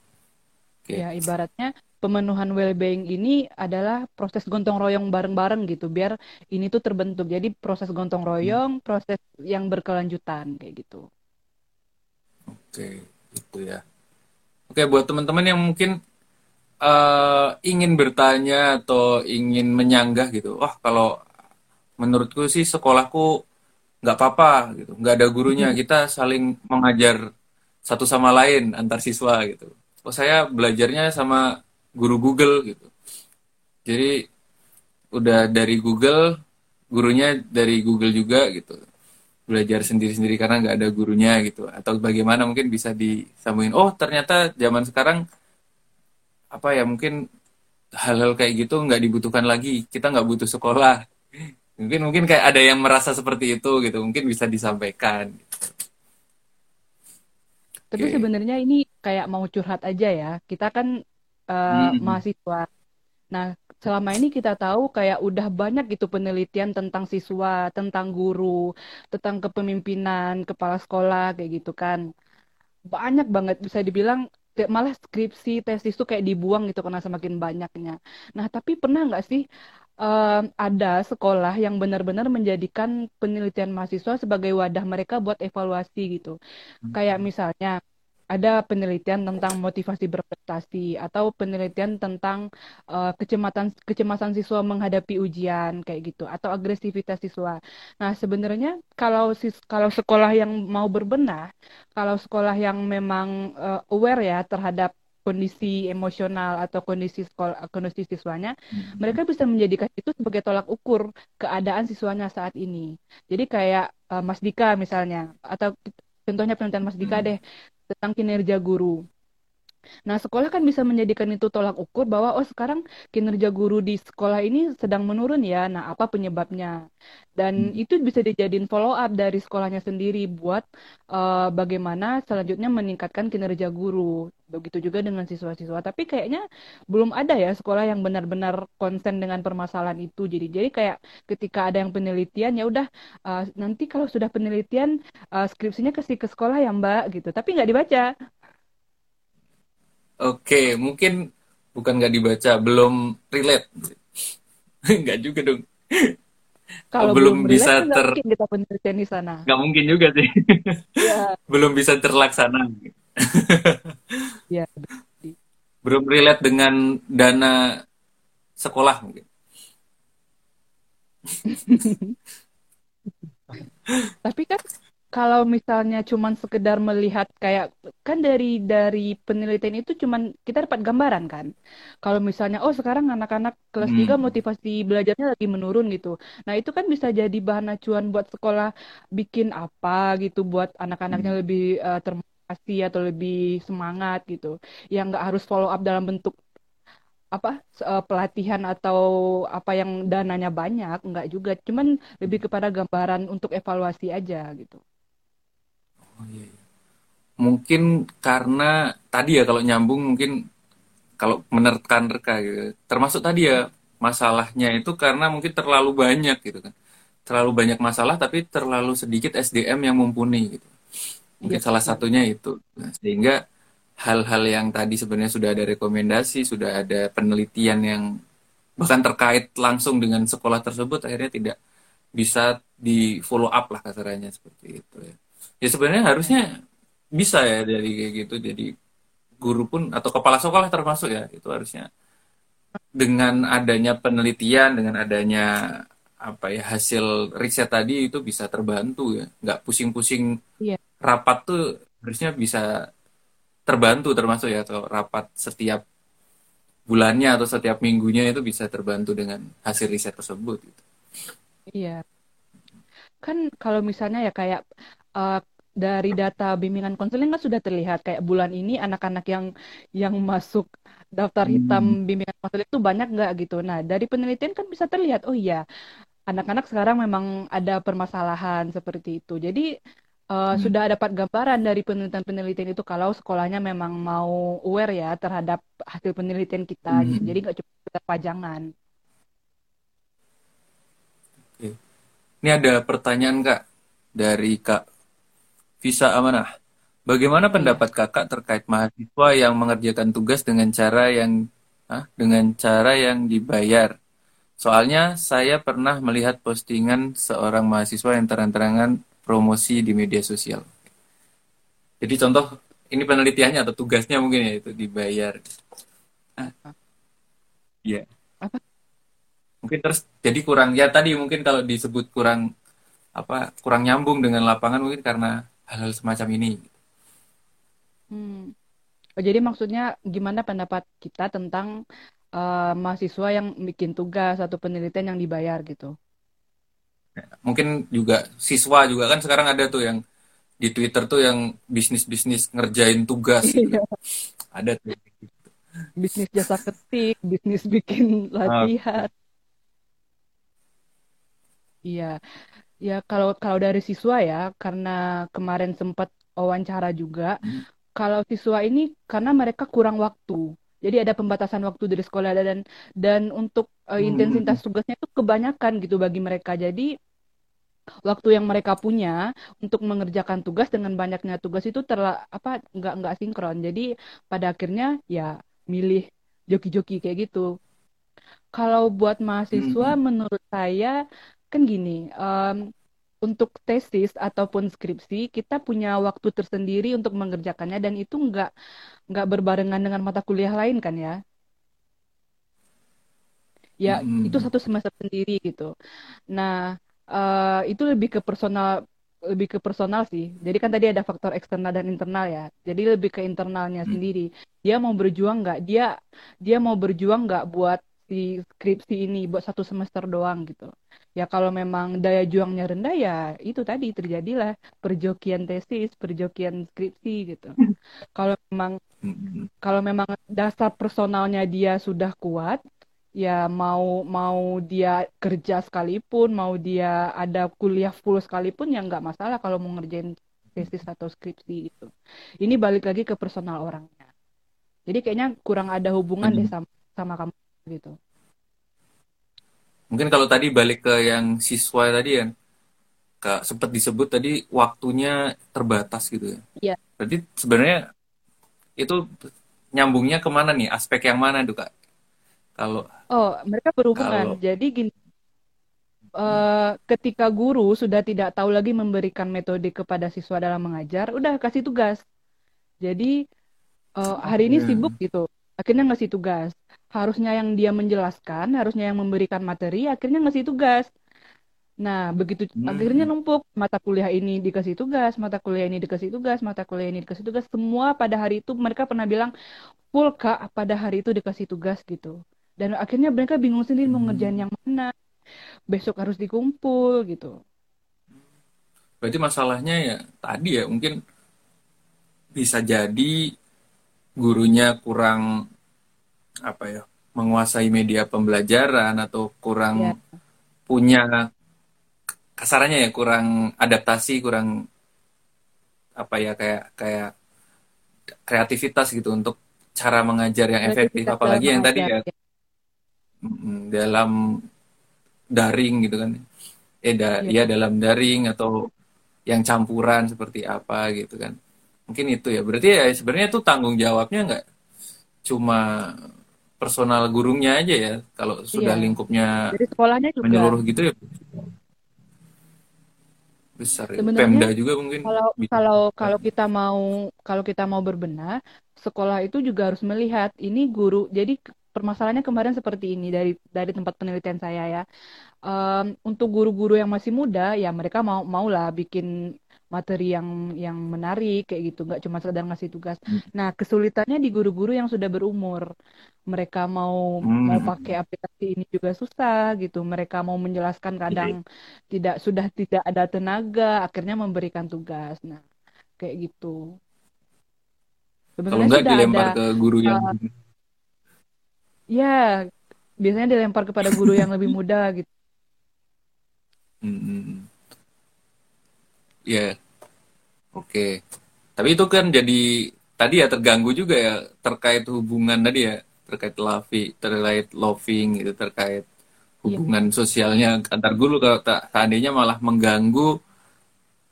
oke. Ya, ibaratnya pemenuhan well-being ini adalah proses gotong royong bareng-bareng gitu, biar ini tuh terbentuk. Jadi proses gotong Hmm, royong, proses yang berkelanjutan kayak gitu. oke itu ya. Oke buat teman-teman yang mungkin eh, ingin bertanya atau ingin menyanggah gitu wah kalau menurutku sih sekolahku nggak apa-apa gitu. Nggak ada gurunya. Kita saling mengajar satu sama lain antar siswa gitu oh saya belajarnya sama guru Google gitu. Jadi udah dari Google gurunya dari Google juga gitu. Belajar sendiri-sendiri karena nggak ada gurunya gitu. Atau bagaimana mungkin bisa disambungin. Oh ternyata zaman sekarang apa ya mungkin hal-hal kayak gitu nggak dibutuhkan lagi. Kita nggak butuh sekolah. Mungkin mungkin kayak ada yang merasa seperti itu gitu. Mungkin bisa disampaikan Tapi oke sebenarnya ini kayak mau curhat aja ya. Kita kan eh, Mm-mm. mahasiswa. Nah, selama ini kita tahu kayak udah banyak gitu penelitian tentang siswa, tentang guru, tentang kepemimpinan, kepala sekolah kayak gitu kan. Banyak banget bisa dibilang malah skripsi, tesis tuh kayak dibuang gitu karena semakin banyaknya. Nah, tapi pernah nggak sih em, ada sekolah yang benar-benar menjadikan penelitian mahasiswa sebagai wadah mereka buat evaluasi gitu? Kayak misalnya ada penelitian tentang motivasi berprestasi atau penelitian tentang eh, kecemasan kecemasan siswa menghadapi ujian kayak gitu atau agresivitas siswa. Nah, sebenarnya kalau sis kalau sekolah yang mau berbenah, kalau sekolah yang memang eh, aware ya terhadap kondisi emosional atau kondisi sekolah kondisi siswanya, mereka bisa menjadikan itu sebagai tolak ukur keadaan siswanya saat ini. Jadi kayak eh, Mas Dika misalnya atau contohnya penelitian Mas Dika deh tentang kinerja guru. Nah, sekolah kan bisa menjadikan itu tolak ukur bahwa oh sekarang kinerja guru di sekolah ini sedang menurun ya. Nah, apa penyebabnya? Dan itu bisa dijadiin follow up dari sekolahnya sendiri buat eh, bagaimana selanjutnya meningkatkan kinerja guru. Begitu juga dengan siswa-siswa. Tapi kayaknya belum ada ya sekolah yang benar-benar konsen dengan permasalahan itu. Jadi jadi kayak ketika ada yang penelitian ya udah eh, nanti kalau sudah penelitian eh, skripsinya kasih ke sekolah ya Mbak gitu. Tapi nggak dibaca. oke mungkin bukan nggak dibaca belum relate nggak juga dong Kalau belum belum relate bisa nggak ter mungkin kita penelitian di sana. nggak mungkin juga sih Ya, belum bisa terlaksana Ya, Belum relate dengan dana sekolah mungkin. Tapi kan kalau misalnya cuman sekedar melihat kayak kan dari dari penelitian itu cuman kita dapat gambaran kan. Kalau misalnya oh sekarang anak-anak kelas 3 Hmm. motivasi belajarnya lagi menurun gitu. Nah, itu kan bisa jadi bahan acuan buat sekolah bikin apa gitu buat anak-anaknya Hmm. lebih eh, termotivasi atau lebih semangat gitu. Yang nggak harus follow up dalam bentuk apa eh, pelatihan atau apa yang dananya banyak, nggak juga. Cuman lebih kepada gambaran untuk evaluasi aja gitu. Oh, iya, iya. Mungkin karena tadi ya kalau nyambung mungkin kalau menerka-nerka gitu. Termasuk tadi ya masalahnya itu karena mungkin terlalu banyak gitu kan. Terlalu banyak masalah tapi terlalu sedikit SDM yang mumpuni gitu. Iya, Mungkin salah betul. satunya itu. Nah, sehingga hal-hal yang tadi sebenarnya sudah ada rekomendasi, sudah ada penelitian yang bahkan terkait langsung dengan sekolah tersebut akhirnya tidak bisa di follow up lah kasarannya seperti itu ya. Ya sebenarnya harusnya bisa ya dari kayak gitu jadi guru pun atau kepala sekolah termasuk ya itu harusnya dengan adanya penelitian dengan adanya apa ya hasil riset tadi itu bisa terbantu ya nggak pusing-pusing Iya, rapat tuh harusnya bisa terbantu termasuk ya atau rapat setiap bulannya atau setiap minggunya itu bisa terbantu dengan hasil riset tersebut gitu. iya. Kan kalau misalnya ya kayak eh, dari data bimbingan konseling kan sudah terlihat kayak bulan ini anak-anak yang yang masuk daftar hitam Hmm. bimbingan konseling itu banyak nggak gitu. Nah, dari penelitian kan bisa terlihat, oh iya, anak-anak sekarang memang ada permasalahan seperti itu. Jadi eh, Hmm. sudah dapat gambaran dari penelitian-penelitian itu kalau sekolahnya memang mau aware ya terhadap hasil penelitian kita gitu. Hmm. Jadi nggak cuma sekedar pajangan. Oke. Ini ada pertanyaan Kak dari Kak Visa Amanah. Bagaimana pendapat Kakak terkait mahasiswa yang mengerjakan tugas dengan cara yang ah, dengan cara yang dibayar? Soalnya saya pernah melihat postingan seorang mahasiswa yang terang-terangan promosi di media sosial. Jadi contoh ini penelitiannya atau tugasnya mungkin ya itu dibayar. Ah, Iya. Apa? Mungkin terus jadi kurang ya tadi mungkin kalau disebut kurang apa kurang nyambung dengan lapangan mungkin karena hal-hal semacam ini. Hmm. Oh, jadi maksudnya gimana pendapat kita tentang eh, mahasiswa yang bikin tugas atau penelitian yang dibayar gitu? Mungkin juga siswa juga kan sekarang ada tuh yang di Twitter tuh yang bisnis-bisnis ngerjain tugas gitu Iya. Ada tuh. Bisnis jasa ketik, bisnis bikin Oke. latihan. Iya, ya kalau kalau dari siswa ya, karena kemarin sempat wawancara juga, kalau siswa ini karena mereka kurang waktu. Jadi ada pembatasan waktu dari sekolah dan dan untuk eh, intensitas Hmm. tugasnya itu kebanyakan gitu bagi mereka. Jadi waktu yang mereka punya untuk mengerjakan tugas dengan banyaknya tugas itu terla apa nggak nggak sinkron. Jadi pada akhirnya ya milih joki-joki kayak gitu. Kalau buat mahasiswa, Hmm. menurut saya kan gini, em, untuk tesis ataupun skripsi kita punya waktu tersendiri untuk mengerjakannya dan itu nggak nggak berbarengan dengan mata kuliah lain kan ya. Ya itu Hmm. satu semester sendiri gitu. Nah, eh, itu lebih ke personal lebih ke personal sih. Jadi kan tadi ada faktor eksternal dan internal ya. Jadi lebih ke internalnya Hmm. sendiri. Dia mau berjuang nggak? Dia dia mau berjuang nggak buat si skripsi ini buat satu semester doang gitu. Ya kalau memang daya juangnya rendah ya itu tadi terjadilah perjokian tesis, perjokian skripsi gitu. Kalau memang Hmm. kalau memang dasar personalnya dia sudah kuat, ya mau mau dia kerja sekalipun, mau dia ada kuliah full sekalipun ya nggak masalah kalau mau ngerjain tesis atau skripsi gitu. Ini balik lagi ke personal orangnya. Jadi kayaknya kurang ada hubungan deh Hmm. sama sama kamu gitu. Mungkin kalau tadi balik ke yang siswa tadi ya, Kak, sempat disebut tadi waktunya terbatas gitu ya. Iya. Berarti sebenarnya itu nyambungnya ke mana nih? Aspek yang mana tuh Kak? Kalau Oh, mereka berhubungan. kalau Jadi gini, eh, ketika guru sudah tidak tahu lagi memberikan metode kepada siswa dalam mengajar, udah kasih tugas. Jadi uh, hari ini sibuk gitu, akhirnya ngasih tugas. Harusnya yang dia menjelaskan, harusnya yang memberikan materi, akhirnya ngasih tugas. Nah, begitu hmm. akhirnya numpuk mata kuliah ini dikasih tugas, mata kuliah ini dikasih tugas, mata kuliah ini dikasih tugas. Semua pada hari itu mereka pernah bilang full kak pada hari itu dikasih tugas gitu. Dan akhirnya mereka bingung sendiri hmm. mau ngerjain yang mana. Besok harus dikumpul gitu. Berarti masalahnya ya tadi ya mungkin bisa jadi gurunya kurang apa ya menguasai media pembelajaran atau kurang ya. punya kasarannya ya kurang adaptasi kurang apa ya kayak kayak kreativitas gitu untuk cara mengajar yang efektif apalagi yang tadi ya, ya dalam daring gitu kan eh da, ya. ya dalam daring atau yang campuran seperti apa gitu kan mungkin itu ya berarti ya sebenarnya itu tanggung jawabnya nggak cuma personal gurunya aja ya kalau sudah iya. lingkupnya Jadi sekolahnya juga. menyeluruh gitu ya besar ya. Sebenarnya Pemda juga mungkin kalau bisa. kalau kalau kita mau kalau kita mau berbenah sekolah itu juga harus melihat ini guru jadi permasalahannya kemarin seperti ini dari dari tempat penelitian saya ya um, untuk guru-guru yang masih muda ya mereka mau maulah bikin materi yang yang menarik kayak gitu nggak cuma sekedar ngasih tugas hmm. nah kesulitannya di guru-guru yang sudah berumur mereka mau hmm. mau pakai aplikasi ini juga susah gitu mereka mau menjelaskan iya. kadang hmm. tidak sudah tidak ada tenaga akhirnya memberikan tugas nah kayak gitu sebenarnya sudah dilempar ada, ke guru yang uh, ya biasanya dilempar kepada guru yang lebih muda gitu hmm. hmm. Iya. Oke. Tapi itu kan jadi tadi ya terganggu juga ya terkait hubungan tadi ya, terkait lovi, terkait loving gitu, terkait iya. hubungan ya. sosialnya antar guru kalau tak seandainya malah mengganggu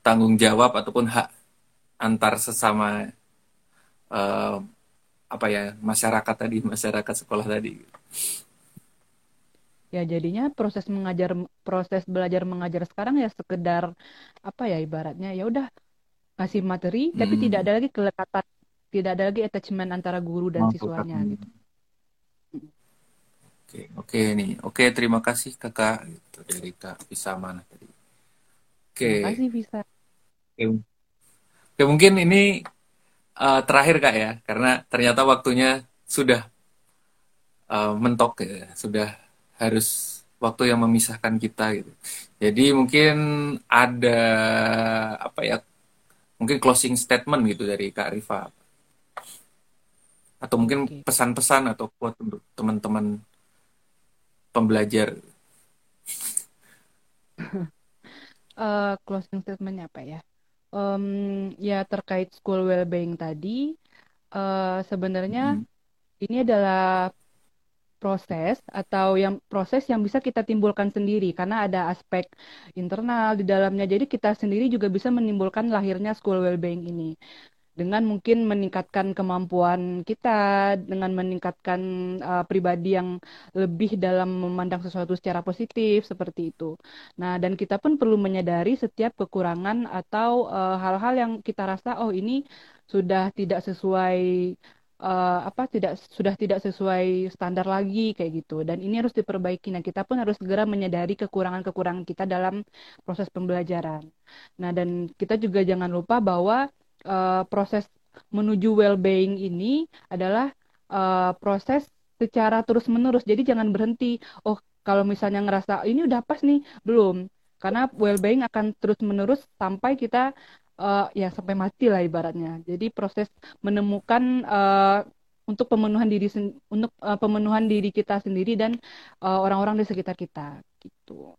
tanggung jawab ataupun hak antar sesama uh, apa ya masyarakat tadi masyarakat sekolah tadi. Ya jadinya proses mengajar proses belajar mengajar sekarang ya sekedar apa ya ibaratnya ya udah ngasih materi hmm. tapi tidak ada lagi kelekatan tidak ada lagi attachment antara guru dan oh, siswanya hmm. gitu. Oke oke nih. Oke terima kasih kakak. Gitu dari kak bisa mana tadi. Oke. Terima kasih bisa oke, oke mungkin ini uh, terakhir kak ya karena ternyata waktunya sudah uh, mentok ya sudah harus waktu yang memisahkan kita gitu. Jadi mungkin ada apa ya? Mungkin closing statement gitu dari Kak Rifa. Atau mungkin pesan-pesan atau quote untuk teman-teman pembelajar. uh, closing statementnya apa ya? Um, ya terkait school well-being tadi, uh, sebenarnya hmm. ini adalah proses atau yang proses yang bisa kita timbulkan sendiri karena ada aspek internal di dalamnya. Jadi kita sendiri juga bisa menimbulkan lahirnya school well-being ini dengan mungkin meningkatkan kemampuan kita, dengan meningkatkan uh, pribadi yang lebih dalam memandang sesuatu secara positif seperti itu. Nah, dan kita pun perlu menyadari setiap kekurangan atau uh, hal-hal uh, yang kita rasa oh ini sudah tidak sesuai uh, apa tidak sudah tidak sesuai standar lagi kayak gitu. Dan ini harus diperbaiki. Nah kita pun harus segera menyadari kekurangan-kekurangan kita dalam proses pembelajaran. Nah dan kita juga jangan lupa bahwa uh, proses menuju well-being ini adalah uh, proses secara terus-menerus jadi jangan berhenti oh kalau misalnya ngerasa ini udah pas nih belum karena well-being akan terus-menerus sampai kita uh, ya sampai mati lah ibaratnya. Jadi proses menemukan uh, untuk pemenuhan diri untuk uh, pemenuhan diri kita sendiri dan orang-orang uh, di sekitar kita gitu.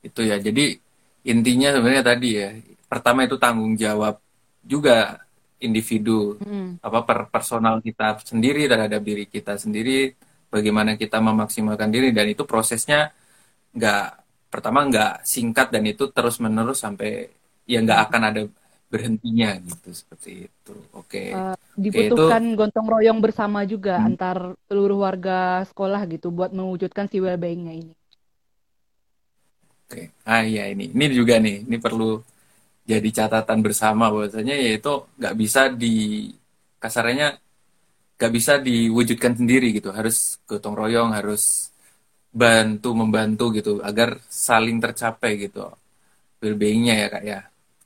Itu ya. Jadi intinya sebenarnya tadi ya. Pertama itu tanggung jawab juga individu hmm. apa per personal kita sendiri terhadap diri kita sendiri bagaimana kita memaksimalkan diri dan itu prosesnya nggak pertama nggak singkat dan itu terus menerus sampai ya nggak akan ada berhentinya gitu seperti itu. Oke. Okay. Uh, dibutuhkan okay, itu... gontong royong bersama juga hmm. antar seluruh warga sekolah gitu buat mewujudkan si well-beingnya ini. Oke. Ah iya ini. Ini juga nih, ini perlu jadi catatan bersama bahwasanya yaitu nggak bisa di kasarnya nggak bisa diwujudkan sendiri gitu harus gotong royong harus bantu membantu gitu agar saling tercapai gitu well-beingnya ya kak ya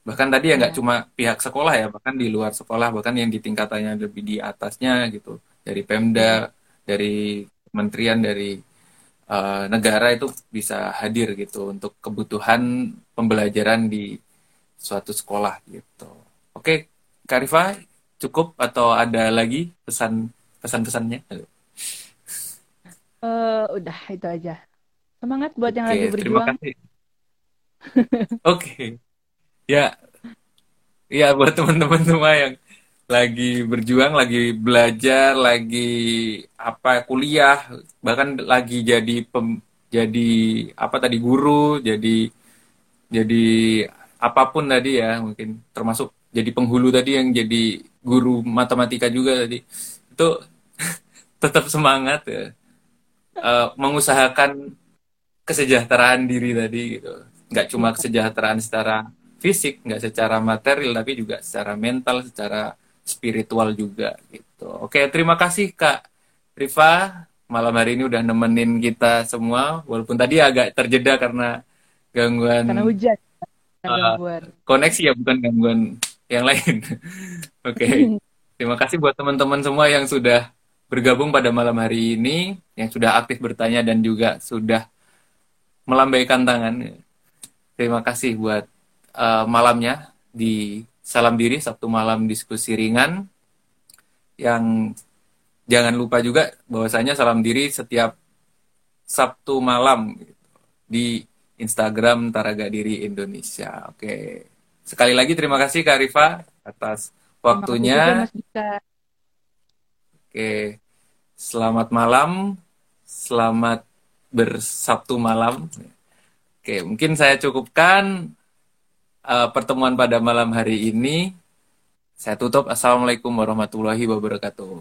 bahkan tadi ya nggak Ya. cuma pihak sekolah ya bahkan di luar sekolah bahkan yang di tingkatannya lebih di atasnya gitu dari Pemda Ya. dari kementerian dari eh, negara itu bisa hadir gitu untuk kebutuhan pembelajaran di suatu sekolah gitu. Oke, Karifa, cukup atau ada lagi pesan pesan-pesannya? Eh, udah itu aja. Semangat buat yang Oke, lagi terima berjuang. kasih. Oke, ya, ya buat teman-teman semua yang lagi berjuang, lagi belajar, lagi apa kuliah, bahkan lagi jadi pem, jadi apa tadi guru, jadi jadi apa pun tadi ya mungkin termasuk jadi penghulu tadi yang jadi guru matematika juga tadi. Itu tetap semangat ya. Eh, mengusahakan kesejahteraan diri tadi gitu. Nggak cuma kesejahteraan secara fisik nggak secara material tapi juga secara mental secara spiritual juga gitu oke terima kasih Kak Rifa malam hari ini udah nemenin kita semua walaupun tadi agak terjeda karena gangguan Karena hujan, eh, gangguan. koneksi ya bukan gangguan yang lain. Oke, terima kasih buat teman-teman semua yang sudah bergabung pada malam hari ini, yang sudah aktif bertanya dan juga sudah melambaikan tangan. Terima kasih buat eh, malamnya di Salam Diri Sabtu malam diskusi ringan yang jangan lupa juga bahwasanya Salam Diri setiap Sabtu malam gitu, di Instagram Taraga Diri Indonesia. Oke. Sekali lagi terima kasih Kak Rifa atas juga waktunya. Oke. Selamat malam. Selamat bersabtu malam. Oke, mungkin saya cukupkan eh, pertemuan pada malam hari ini. Saya tutup. Assalamualaikum warahmatullahi wabarakatuh.